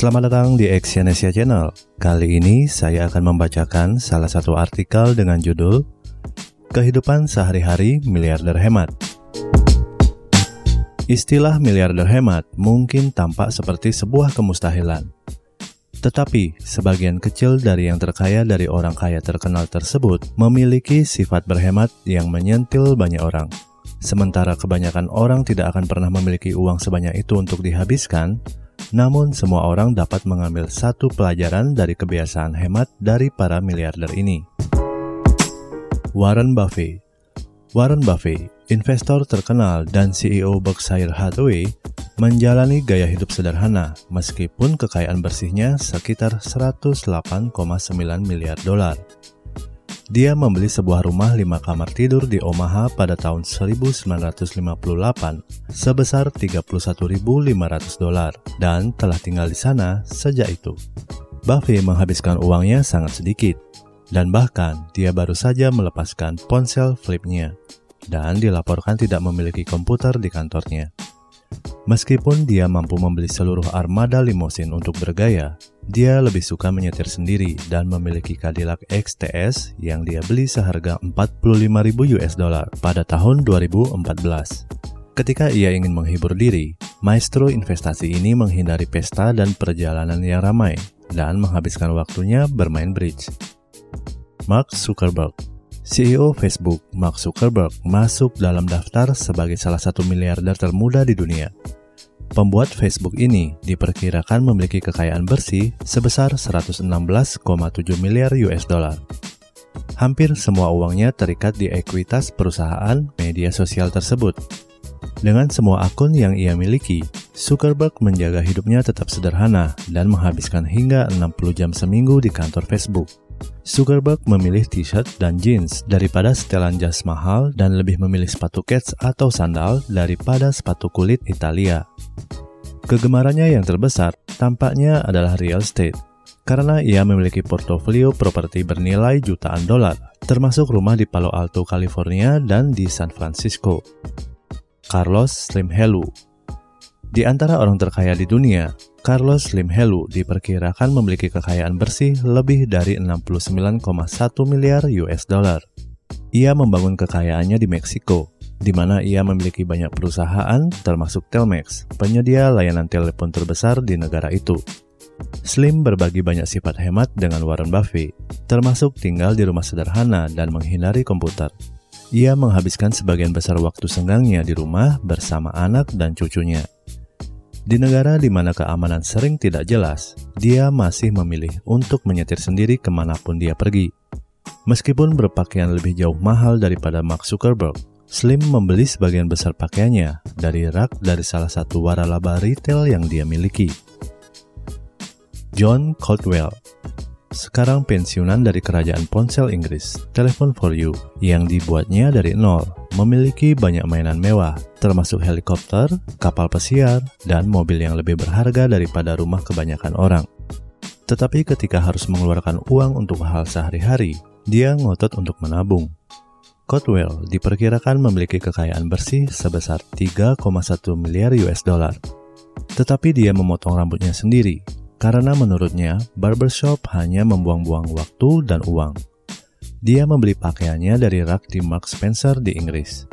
Selamat datang di Exyonesia Channel. Kali ini saya akan membacakan salah satu artikel dengan judul Kehidupan Sehari-hari Miliarder Hemat. Istilah miliarder hemat mungkin tampak seperti sebuah kemustahilan. Tetapi, sebagian kecil dari yang terkaya dari orang kaya terkenal tersebut memiliki sifat berhemat yang menyentil banyak orang. Sementara kebanyakan orang tidak akan pernah memiliki uang sebanyak itu untuk dihabiskan, namun, semua orang dapat mengambil satu pelajaran dari kebiasaan hemat dari para miliarder ini. Warren Buffett Warren Buffett, investor terkenal dan CEO Berkshire Hathaway, menjalani gaya hidup sederhana meskipun kekayaan bersihnya sekitar 108,9 miliar dolar. Dia membeli sebuah rumah lima kamar tidur di Omaha pada tahun 1958 sebesar 31.500 dolar dan telah tinggal di sana sejak itu. Buffy menghabiskan uangnya sangat sedikit dan bahkan dia baru saja melepaskan ponsel flipnya dan dilaporkan tidak memiliki komputer di kantornya. Meskipun dia mampu membeli seluruh armada limosin untuk bergaya, dia lebih suka menyetir sendiri dan memiliki Cadillac XTS yang dia beli seharga 45.000 US dollar pada tahun 2014. Ketika ia ingin menghibur diri, maestro investasi ini menghindari pesta dan perjalanan yang ramai dan menghabiskan waktunya bermain bridge. Mark Zuckerberg CEO Facebook, Mark Zuckerberg, masuk dalam daftar sebagai salah satu miliarder termuda di dunia. Pembuat Facebook ini diperkirakan memiliki kekayaan bersih sebesar 116,7 miliar US dollar. Hampir semua uangnya terikat di ekuitas perusahaan media sosial tersebut. Dengan semua akun yang ia miliki, Zuckerberg menjaga hidupnya tetap sederhana dan menghabiskan hingga 60 jam seminggu di kantor Facebook. Zuckerberg memilih t-shirt dan jeans daripada setelan jas mahal dan lebih memilih sepatu kets atau sandal daripada sepatu kulit Italia. Kegemarannya yang terbesar tampaknya adalah real estate, karena ia memiliki portofolio properti bernilai jutaan dolar, termasuk rumah di Palo Alto, California dan di San Francisco. Carlos Slim Helu Di antara orang terkaya di dunia, Carlos Slim Helu diperkirakan memiliki kekayaan bersih lebih dari 69,1 miliar US dollar. Ia membangun kekayaannya di Meksiko, di mana ia memiliki banyak perusahaan termasuk Telmex, penyedia layanan telepon terbesar di negara itu. Slim berbagi banyak sifat hemat dengan Warren Buffett, termasuk tinggal di rumah sederhana dan menghindari komputer. Ia menghabiskan sebagian besar waktu senggangnya di rumah bersama anak dan cucunya. Di negara di mana keamanan sering tidak jelas, dia masih memilih untuk menyetir sendiri ke mana pun dia pergi. Meskipun berpakaian lebih jauh mahal daripada Mark Zuckerberg, Slim membeli sebagian besar pakaiannya dari rak dari salah satu waralaba retail yang dia miliki. John Caldwell sekarang pensiunan dari kerajaan ponsel Inggris, Telephone for You, yang dibuatnya dari nol, memiliki banyak mainan mewah, termasuk helikopter, kapal pesiar, dan mobil yang lebih berharga daripada rumah kebanyakan orang. Tetapi ketika harus mengeluarkan uang untuk hal sehari-hari, dia ngotot untuk menabung. Cotwell diperkirakan memiliki kekayaan bersih sebesar 3,1 miliar US dollar. Tetapi dia memotong rambutnya sendiri karena menurutnya barbershop hanya membuang-buang waktu dan uang. Dia membeli pakaiannya dari rak di Mark Spencer di Inggris.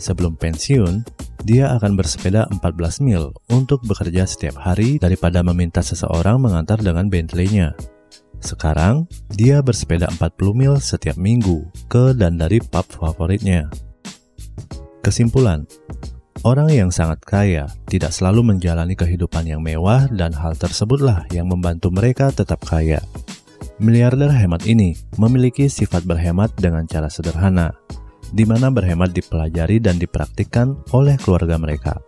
Sebelum pensiun, dia akan bersepeda 14 mil untuk bekerja setiap hari daripada meminta seseorang mengantar dengan Bentley-nya. Sekarang, dia bersepeda 40 mil setiap minggu ke dan dari pub favoritnya. Kesimpulan, Orang yang sangat kaya tidak selalu menjalani kehidupan yang mewah dan hal tersebutlah yang membantu mereka tetap kaya. Miliarder hemat ini memiliki sifat berhemat dengan cara sederhana, di mana berhemat dipelajari dan dipraktikkan oleh keluarga mereka.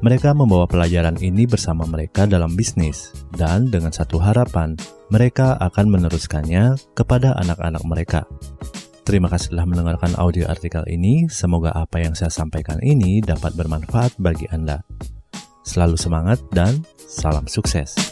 Mereka membawa pelajaran ini bersama mereka dalam bisnis, dan dengan satu harapan, mereka akan meneruskannya kepada anak-anak mereka. Terima kasih telah mendengarkan audio artikel ini. Semoga apa yang saya sampaikan ini dapat bermanfaat bagi Anda. Selalu semangat dan salam sukses.